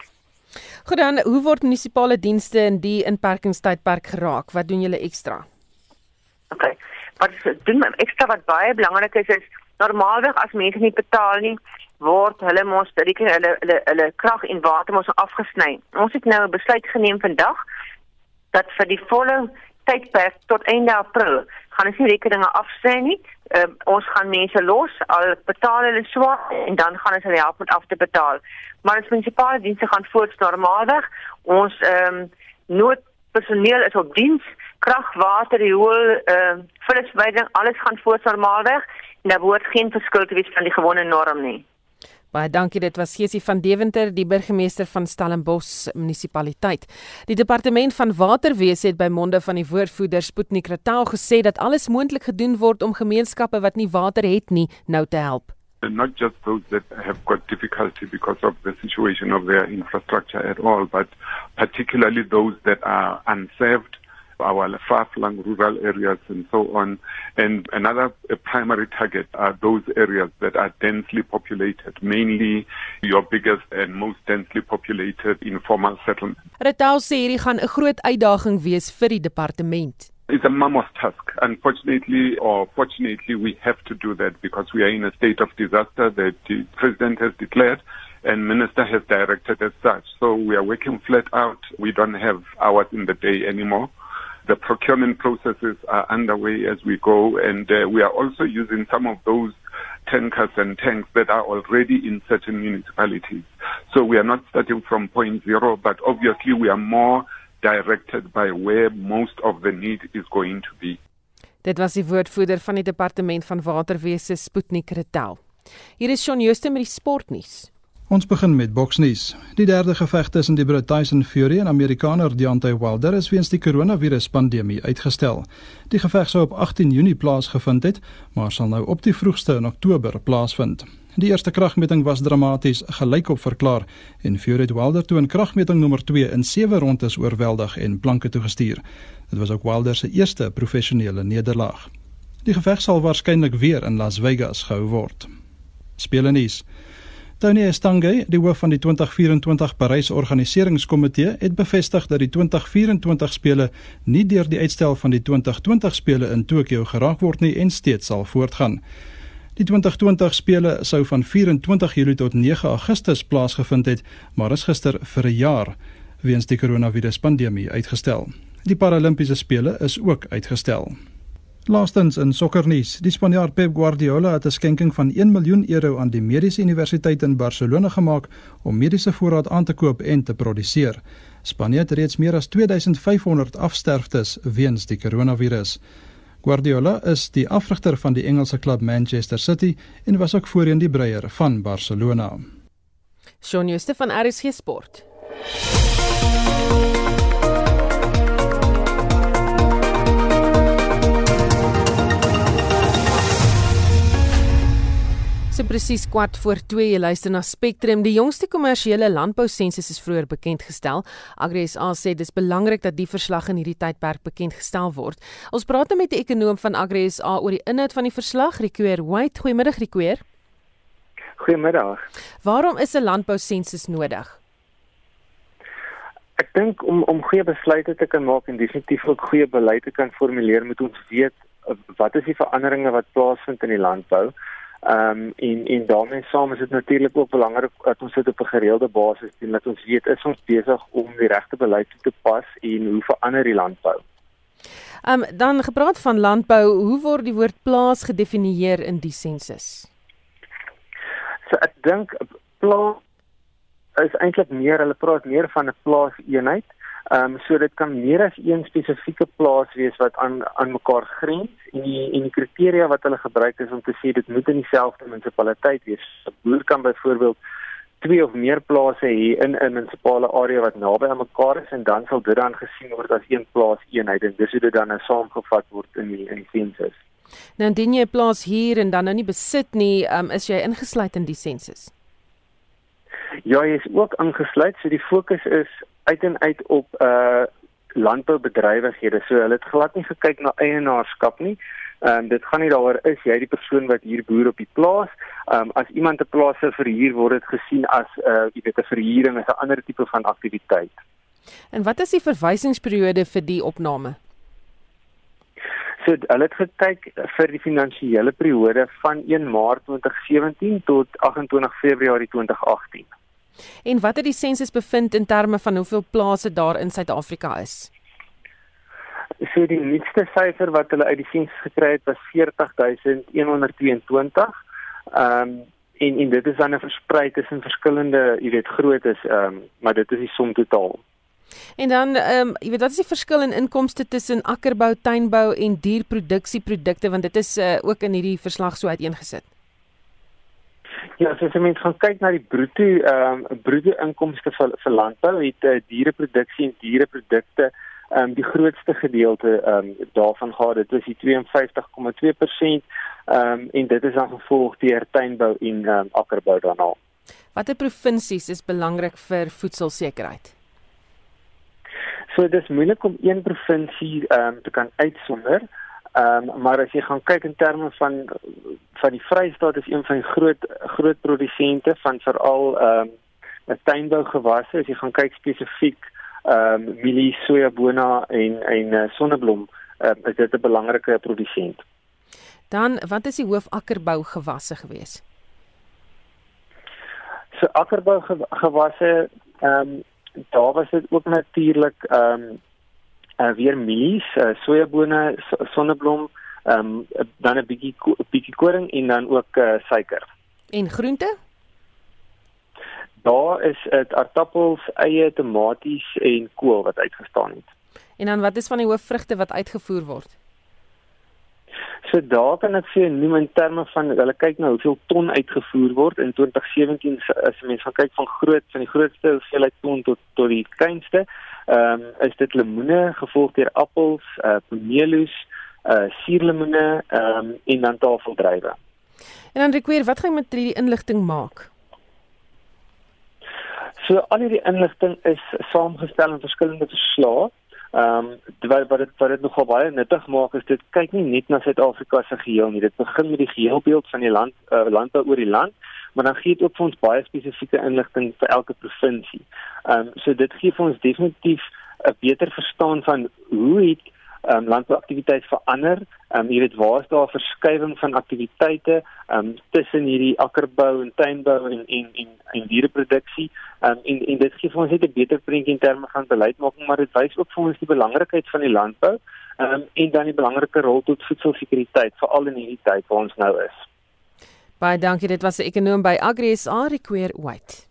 Goed dan, hoe word munisipale dienste in die inperkingstydperk geraak? Wat doen julle ekstra? OK. Wat doen ekstra wat baie belangrik is is normaalweg as mense nie betaal nie, word hulle mos direk hulle hulle hulle krag en water mos afgesny. Ons het nou 'n besluit geneem vandag dat vir die volle tydperk tot einde April gaan ons nie rekeninge afsny nie. Uh, ons gaan mense los, al betaal hulle swaar en dan gaan ons hulle help met af te betaal. Maar ons munisipale dienste gaan voorts normaalweg. Ons ehm um, noodpersoneel is op diens, krag, water, riool, ehm uh, vullisveiding, alles gaan voorts normaalweg. En daar word geen verskil te wees van die gewone norm nie. Baie dankie dit was Gesie van Deventer die burgemeester van Stellenbosch munisipaliteit. Die departement van waterwese het by monde van die woordvoerder Sputnik Ratal gesê dat alles moontlik gedoen word om gemeenskappe wat nie water het nie nou te help. and not just those that have got difficulty because of the situation of their infrastructure at all, but particularly those that are unserved, our far-flung rural areas and so on. And another uh, primary target are those areas that are densely populated, mainly your biggest and most densely populated informal settlements. Ratel sê hierdie gaan 'n groot uitdaging wees vir die departement. It's a mammoth task. Unfortunately or fortunately, we have to do that because we are in a state of disaster that the president has declared and minister has directed as such. So we are working flat out. We don't have hours in the day anymore. The procurement processes are underway as we go, and uh, we are also using some of those tankers and tanks that are already in certain municipalities. So we are not starting from point zero, but obviously we are more directed by where most of the need is going to be. Dit was die woordvoerder van die departement van waterwese Sputnik Retel. Hier is Shaun Jooste met die sportnuus. Ons begin met boksnuus. Die derde geveg tussen die Brit Tyson Fury en Amerikaner Deontay Wilder is weens die koronaviruspandemie uitgestel. Die geveg sou op 18 Junie plaasgevind het, maar sal nou op die vroegste in Oktober plaasvind. Die eerste kragmeting was dramaties gelykop verklaar en Fury het Wilder toe in kragmeting nommer 2 in 7 rondes oorweldig en planke toe gestuur. Dit was ook Wilder se eerste professionele nederlaag. Die geveg sal waarskynlik weer in Las Vegas gehou word. Spelenies. Tony Estangue, die hoof van die 2024 Parys Organiseringskomitee, het bevestig dat die 2024 spele nie deur die uitstel van die 2020 spele in Tokio geraak word nie en steeds sal voortgaan. Die 2020 spele sou van 24 Julie tot 9 Augustus plaasgevind het, maar is gister vir 'n jaar weens die koronaviruspandemie uitgestel. Die Paralimpiese spele is ook uitgestel. Laastens in sokkernuus, die Spanjaard Pep Guardiola het 'n skenking van 1 miljoen euro aan die Mediese Universiteit in Barcelona gemaak om mediese voorraad aan te koop en te produseer. Spanje het reeds meer as 2500 afsterftes weens die koronavirus. Guardiola is die afrigter van die Engelse klub Manchester City en was ook voorheen die breier van Barcelona. Shaun Jooste van RSG Sport. So presies kwart voor 2 jy luister na Spectrum. Die jongste kommersiële landbou sensus is vroeër bekend gestel. Agri SA sê dis belangrik dat die verslag in hierdie tydperk bekend gestel word. Ons praat nou met 'n ekonom van Agri SA oor die inhoud van die verslag, Riquer White. Goeiemiddag Riquer. Goeiemiddag. Waarom is 'n landbou sensus nodig? Ek dink om om goeie besluite te kan maak en definitief ook goeie beleid te kan formuleer, moet ons weet wat is die veranderinge wat plaasvind in die landbou. Ehm um, en en daarmee saam is dit natuurlik ook belangrik dat ons dit op 'n gereelde basis doen dat ons weet is ons besig om die regte beleid toe te pas en hoe verander die landbou. Ehm um, dan gepraat van landbou, hoe word die woord plaas gedefinieer in die sensus? So ek dink plaas is eintlik meer hulle praat meer van 'n plaaseenheid. Ehm um, so dit kan meer as een spesifieke plaas wees wat aan aan mekaar grens en die en die kriteria wat hulle gebruik is om te sê dit moet in dieselfde munisipaliteit wees. 'n Boer kan byvoorbeeld twee of meer plase hê in 'n munisipale area wat naby aan mekaar is en dan sal dit dan gesien word as een plaas eenheid en dis hoe dit dan nou saamgevat word in die in die sensus. Nou indien jy 'n plaas hier en dan nou nie besit nie, um, is jy ingesluit in die sensus. Ja, jy is ook ingesluit. So die fokus is uit en uit op uh landboubedrywighede. So hulle het glad nie gekyk na eienaarskap nie. Ehm um, dit gaan nie daaroor is jy die persoon wat hier boer op die plaas. Ehm um, as iemand 'n plaas verhuur word dit gesien as 'n uh, jy weet 'n verhuuring is 'n ander tipe van aktiwiteit. En wat is die verwysingsperiode vir die opname? So hulle het gekyk vir die finansiële periode van 1 Maart 2017 tot 28 Februarie 2018. En wat het die sensus bevind in terme van hoeveel plase daar in Suid-Afrika is? So die nuutste syfer wat hulle uit die sensus gekry het was 40122. Ehm um, en en dit is dan 'n versprei tussen verskillende, jy weet, groottes, ehm um, maar dit is die som totaal. En dan ehm um, jy weet wat is die verskil in inkomste tussen akkerbou, tuinbou en dierproduksieprodukte want dit is uh, ook in hierdie verslag so uiteengesit. Ja, as jy mens gaan kyk na die bruto ehm um, bruto inkomste vir vir landbou, het uh, diereproduksie en diereprodukte ehm um, die grootste gedeelte ehm um, daarvan gaan dit is die 52,2% ehm um, en dit is dan gevolg deur tuinbou en ehm um, akkerbou daarna. Watter provinsies is belangrik vir voedselsekerheid? So dis moeilik om een provinsie ehm um, te kan uitsonder. Ehm um, maar as jy gaan kyk in terme van van die Vrystaat is een van die groot groot produsente van veral ehm um, tuinbougewasse. As jy gaan kyk spesifiek ehm um, mielie, sojabona en en uh, sonneblom, ehm um, is dit 'n belangrike produsent. Dan wat is die hoofakkerbougewasse gewees? So akkerbougewasse ehm um, daar was dit ook natuurlik ehm um, uh, weer mielies, uh, sojabone, sonneblom, ehm um, dan 'n bietjie bietjie koring en dan ook uh, suiker. En groente? Daar is dit aartappels, eie, tomaties en kool wat uitgestaan het. En dan wat is van die hoofvrugte wat uitgevoer word? So daar kan ek sê noem in terme van hulle kyk nou hoeveel ton uitgevoer word in 2017 as mense gaan kyk van groot van die grootste hoeveelheid ton tot tot die kleinste. Ehm um, is dit lemoene gevolg deur appels, uh pomeloes, uh suurlemoene ehm um, en dan tafeldrywe. En dan rekwesieer wat gaan jy met hierdie inligting maak? So al hierdie inligting is saamgestel in verskillende verslae. Ehm um, wat wat dit wat dit nogal baie nuttig maak is dit kyk nie net na Suid-Afrika se geheel nie. Dit begin met die geheelbeeld van die land uh, landbou oor die land, maar dan gee dit ook vir ons baie spesifieke inligting vir elke provinsie. Ehm um, so dit gee vir ons definitief 'n beter verstaan van hoe het um, landbouaktiwiteit verander. Ehm um, jy weet waar is daar verskywing van aktiwiteite ehm um, tussen hierdie akkerbou en tuinbou en en en, en diereproduksie. Ehm um, en en dit gee vir ons net 'n beter prentjie in terme van beleidsmaking, maar dit wys ook vir ons die belangrikheid van die landbou ehm um, en dan die belangrike rol tot voedselsekuriteit veral in hierdie tyd waar ons nou is. Baie dankie, dit was 'n ekonom by Agri SA Requer White.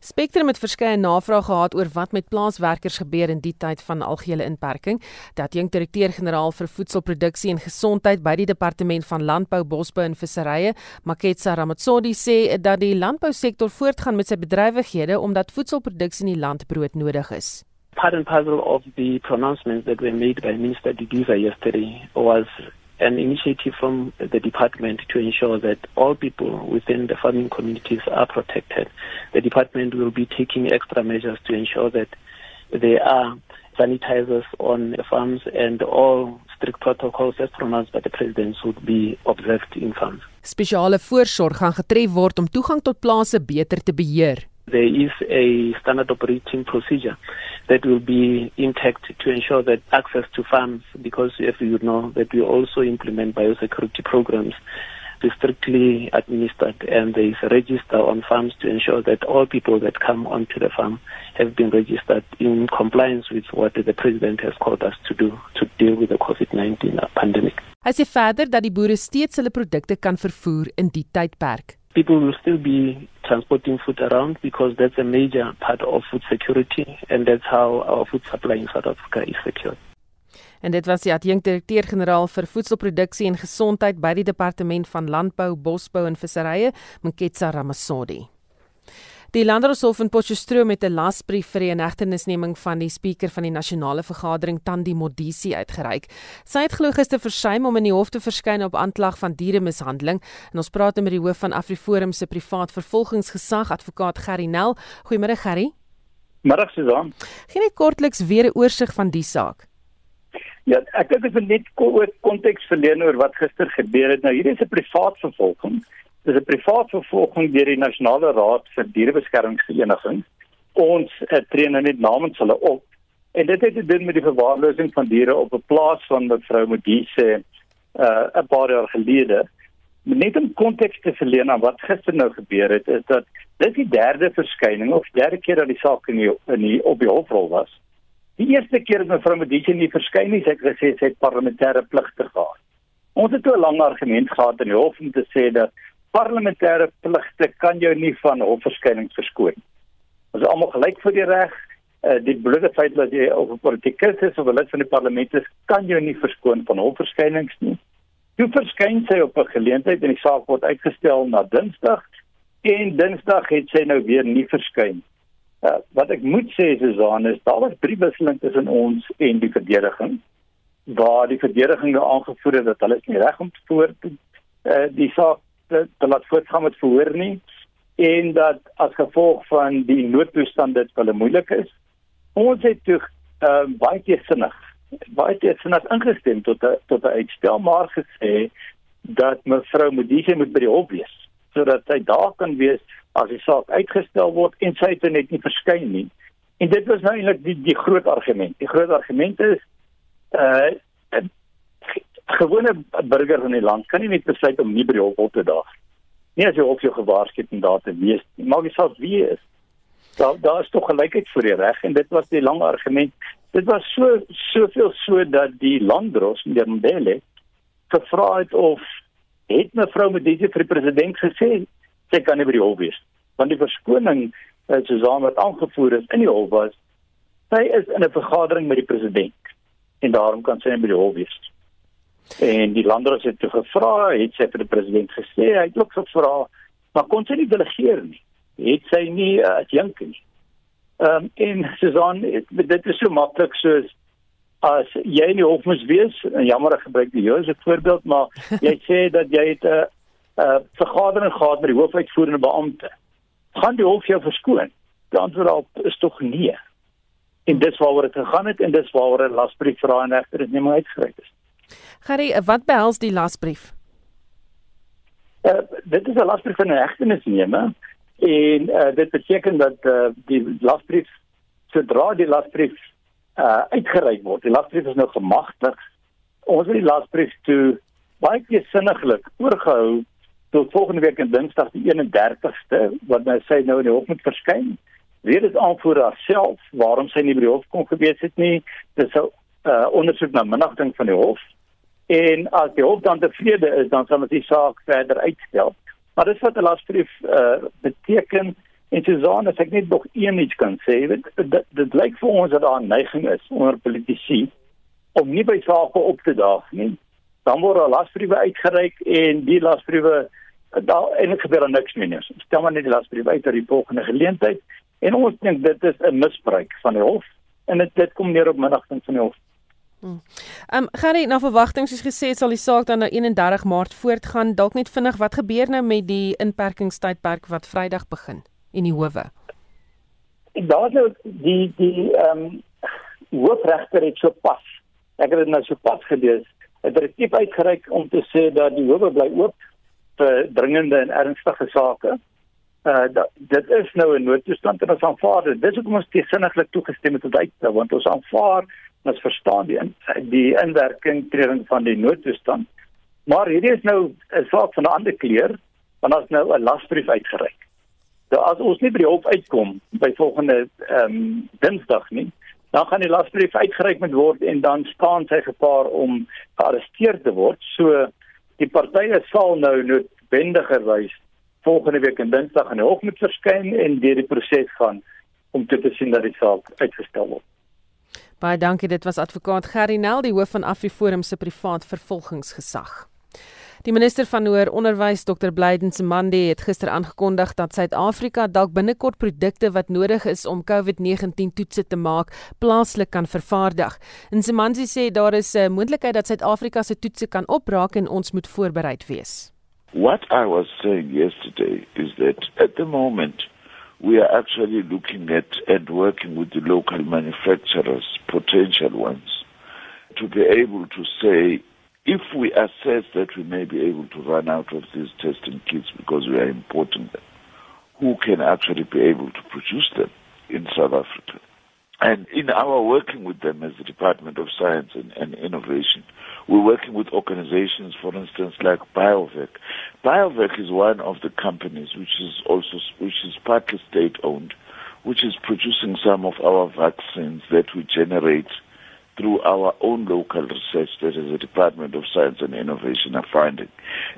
Spectrum het verskeie navrae gehad oor wat met plaaswerkers gebeur in die tyd van algehele inperking. Dat jong direkteur-generaal vir voedselproduksie en gesondheid by die departement van landbou, bosbou en visserye, Maketsa Ramatsodi sê dat die landbousektor voortgaan met sy bedrywighede omdat voedselproduksie in die land broodnodig is. Part and parcel of the pronouncements that were made by Minister Didiza yesterday was an initiative from the department to ensure that all people within the farming communities are protected. The department will be taking extra measures to ensure that there are sanitizers on the farms and all strict protocols as pronounced by the president should be observed in farms. Spesiale voorsorg gaan getref word om toegang tot plase beter te beheer. There is a standard operating procedure that will be intact to ensure that access to funds, because as you know, that we also implement biosecurity programs be strictly administered and there is a register on farms to ensure that all people that come onto the farm have been registered in compliance with what the president has called us to do to deal with the COVID-19 pandemic. Hy sê verder dat die boere steeds hulle produkte kan vervoer in die tydperk. People will still be transporting food around because that's a major part of food security and that's how our food supply in South Africa is secured. En dit was die adjunkdirekteur-generaal vir voedselproduksie en gesondheid by die departement van landbou, bosbou en visserye, Mketsa Ramasodi. Die Landdroshof in Potchefstroom het 'n lasbrief vir die inhegtenisneming van die spreker van die nasionale vergadering Tandi Modisi uitgereik. Sy het glo gister versuim om in die hof te verskyn op aanklag van dieremishandeling. En ons praat met die hoof van AfriForum se privaat vervolgingsgesag, advokaat Gerry Nel. Goeiemôre Gerry. Middag Susan. Geen net kortliks weer 'n oorsig van die saak. Ja, ek dink dit is net kort konteks verleen oor wat gister gebeur het. Nou hier is 'n privaat vervolging Dis 'n privaat vervolging deur die Nasionale Raad vir Dierebeskermingsvereniging. Ons uh, tree nou net namens hulle op en dit het te doen met die verwaarlosing van diere op 'n plaas van mevrou Modise uh 'n paar jaar gelede. Net om konteks te verleen aan wat gister nou gebeur het, is dat dit die derde verskyning of derde keer dat die saak in die, in die op die hofrol was. Die eerste keer het mevrou Modise nie verskyn nie, sy het gesê sy het parlementêre pligte gehad. Ons het 'n lang argument gehad in die hof om te sê dat parlementêre pligte kan jou nie van hofverskynings verskoon. Ons is almal gelyk voor die reg. Uh, die bloede feit dat jy op 'n politikus is of 'n lid van die parlement is, kan jou nie verskoon van hofverskynings nie. Jy verskyn sy op 'n geleentheid en die saak word uitgestel na Dinsdag en Dinsdag het sy nou weer nie verskyn. Uh, wat ek moet sê Susan is daar was drie wisselinge tussen ons en die verdediging waar die verdediging nou aangevoer het dat hulle nie reg om te voor uh, die saak te, te laat voortgaan met verhoor nie en dat as gevolg van die noodtoestand dit hulle moeilik is. Ons het toe uh, baie teesinnig baie teesinnig ingestem tot a, tot 'n uitstel maar gesê dat mevrou Modise moet by die hof wees sodat sy daar kan wees as die saak uitgestel word en sy het net nie verskyn nie. En dit was nou eintlik die die groot argument. Die groot argument is uh gewone burger in die land kan nie net besluit om nie by die hof op te daag. Nie as jy op jou gewaarsku het om daar te wees nie. Maak nie saak wie is. Daar daar is tog gelykheid voor die reg en dit was die lang argument. Dit was so soveel so dat die landdros meneer Mbele gevra het of het mevrou Medisi vir die president gesê sy kan nie by die hof wees want die verskoning uh, Susan wat aangevoer is in die hof was sy is in 'n vergadering met die president en daarom kan sy nie by die hof wees en die landros het toe gevra het sy vir die president gesê hy het ook gevra maar kon sy nie delegeer nie? Het sy nie uh, jink nie? Um, en Susan dit is so maklik soos as jy in die hof moet wees en jammer ek gebruik die jou as voorbeeld maar (laughs) jy sê dat jy het 'n uh, uh, vergadering gehad met die hoofuitvoerende beampte. Gaan die hof jou verskoon? Die antwoord op is tog nee. En dis waaroor dit gegaan het en dis waaroor 'n lasbrief vir haar regter het nie meer uitgereik is Gary wat behels die lasbrief uh, dit is 'n lasbrief van 'n hegtenisnemer en uh, dit beteken dat uh, die lasbrief sodra die lasbrief uh uitgereik word. Die lasbrief is nou gemagtig. Ons het die lasbrief toe baie gesinniglik oorgehou tot volgende week en Dinsdag die 31ste wat nou sê nou in die hof moet verskyn. Weer is aanvoer haarself waarom sy nie by die hof kon gewees het nie. Dis 'n uh ondersoek na minnagting van die hof. En as die hof dan tevrede is, dan sal ons die saak verder uitstel. Maar dis wat 'n lasbrief uh beteken En Suzan, as ek net nog een iets kan sê, dit dit, dit lyk vir ons dat daar 'n neiging is onder politici om nie by sake op te daag nie. Dan word 'n lasbriewe uitgereik en die lasbriewe daar eintlik gebeur er niks meer nie. Stel maar net die lasbriewe uit ter die volgende geleentheid en ons dink dit is 'n misbruik van die hof en dit dit kom neer op minnigting van die hof. Ehm um, Gary, na verwagting soos gesê sal die saak dan nou 31 Maart voortgaan. Dalk net vinnig wat gebeur nou met die inperkingstydperk wat Vrydag begin? en die howe. Ek daar nou die die ehm um, hoofregter het so pas. Ek het dit nou so pas gelees. Het direktief uitgereik om te sê dat die howe bly oop vir dringende en ernstige sake. Uh dat, dit is nou 'n noodtoestand en ons aanvaar dit. Dis hoekom ons teesinniglik toegestem het tot uitstel want ons aanvaar ons verstaan die in, die inwerking treding van die noodtoestand. Maar hierdie is nou 'n saak van 'n ander kleur want ons nou 'n lasbrief uitgereik. Nou as ons nie by die hof uitkom by volgende ehm um, Dinsdag nie, dan gaan die lasbrief uitgereik moet word en dan staan sy gepaar om gearresteer te word. So die partye sal nou noodwendigerwys volgende week in Dinsdag in die hof moet verskyn en deur die proses gaan om te sien dat die saak uitgestel word. Baie dankie, dit was advokaat Gerry Nel, die hoof van AfriForum se privaat vervolgingsgesag. Die minister van hoër onderwys, Dr. Blyden Semande, het gister aangekondig dat Suid-Afrika dalk binnekort produkte wat nodig is om COVID-19 toetse te maak, plaaslik kan vervaardig. En Semande sê daar is 'n moontlikheid dat Suid-Afrika se toetse kan opraak en ons moet voorbereid wees. What I was saying yesterday is that at the moment we are actually looking at and working with the local manufacturers, potential ones, to be able to say if we assess that we may be able to run out of these testing kits because we are importing them, who can actually be able to produce them in South Africa? And in our working with them as the Department of Science and, and Innovation, we're working with organizations, for instance, like BioVec. BioVec is one of the companies which is also which is partly state-owned, which is producing some of our vaccines that we generate through our own local research that is the Department of Science and Innovation are finding,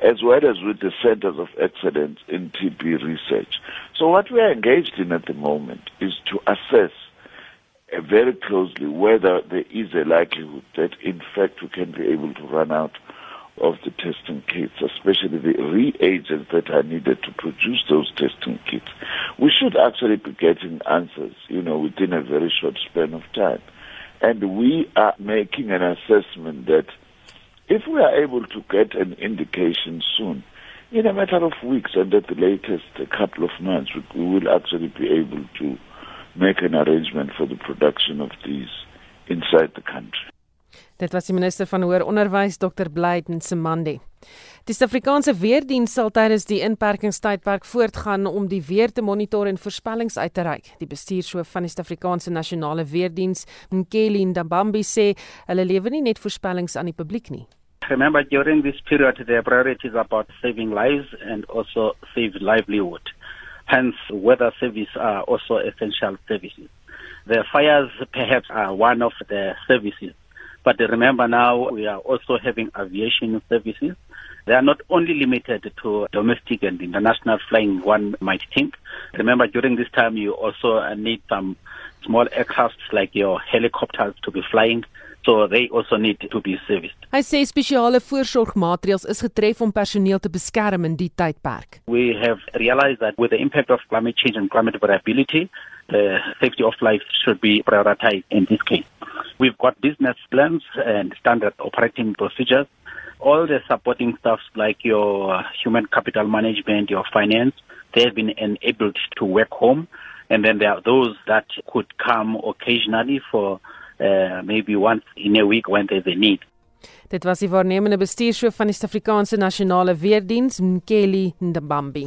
as well as with the Centers of Excellence in TB research. So what we are engaged in at the moment is to assess very closely whether there is a likelihood that in fact we can be able to run out of the testing kits, especially the reagents that are needed to produce those testing kits, we should actually be getting answers, you know, within a very short span of time. And we are making an assessment that if we are able to get an indication soon, in a matter of weeks and at the latest a couple of months, we will actually be able to make an arrangement for the production of these inside the country. Dit was die minister van hoër onderwys Dr Blyden Semandi. Die Suid-Afrikaanse weerdiens sal tydens die inperkingstydperk voortgaan om die weer te monitor en voorspellings uit te reik. Die bestuurshoof van die Suid-Afrikaanse nasionale weerdiens, Mkeli Ndabambi sê hulle lewer nie net voorspellings aan die publiek nie. Remember during this period the priority is about saving lives and also save livelihood. Hence weather services are also essential services. The fires perhaps are one of the services But remember now we are also having aviation services. They are not only limited to domestic and international flying, one might think. Remember during this time you also uh, need some small aircrafts like your helicopters to be flying. So they also need to be serviced. Hy sê spesiale voorsorgmaatreëls is getref om personeel te beskerm in die tydperk. We have realized that with the impact of climate change and climate variability, the safety of life should be prioritized in this case. We've got business plans and standard operating procedures. All the supporting stuff like your human capital management, your finance, they have been enabled to work home. And then there are those that could come occasionally for uh, maybe once in a week when there's a need. Dit was die waarnemende bestuurshoof van die Suid-Afrikaanse Nasionale Weerdiens, Ndabambi.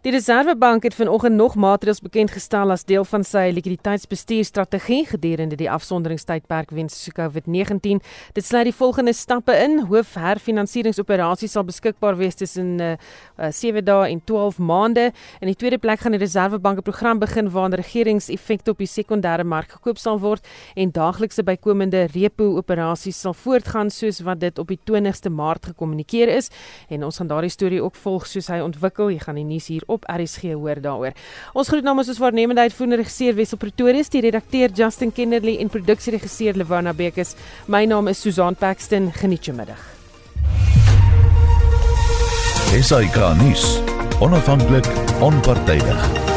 Die Reserwebank het vanoggend nog maatreëls bekend gestel as deel van sy likwiditeitsbestuurstrategie gedurende die afsonderingstydperk weens COVID-19. Dit sluit die volgende stappe in: hoof herfinansieringsoperasies sal beskikbaar wees tussen uh, uh, 7 dae en 12 maande. In die tweede plek gaan die Reserwebank 'n program begin waarin regeringseffekte op die sekondêre mark gekoop sal word en daaglikse bykomende repo operasies sal voortgaan soos wat dit op die 20ste Maart gekommunikeer is. En ons gaan daardie storie ook volg soos hy ontwikkel. Jy gaan die nuus hier op RSG hoor daaroor. Ons groet namens ons waarnemende uitvoerende regisseur Wessel Pretorius, die redakteur Justin Kennerly en produksieregisseur Lewona Bekes. My naam is Susan Paxton. Geniet jou middag. Esai Kahnis, onafhanklik, onpartydig.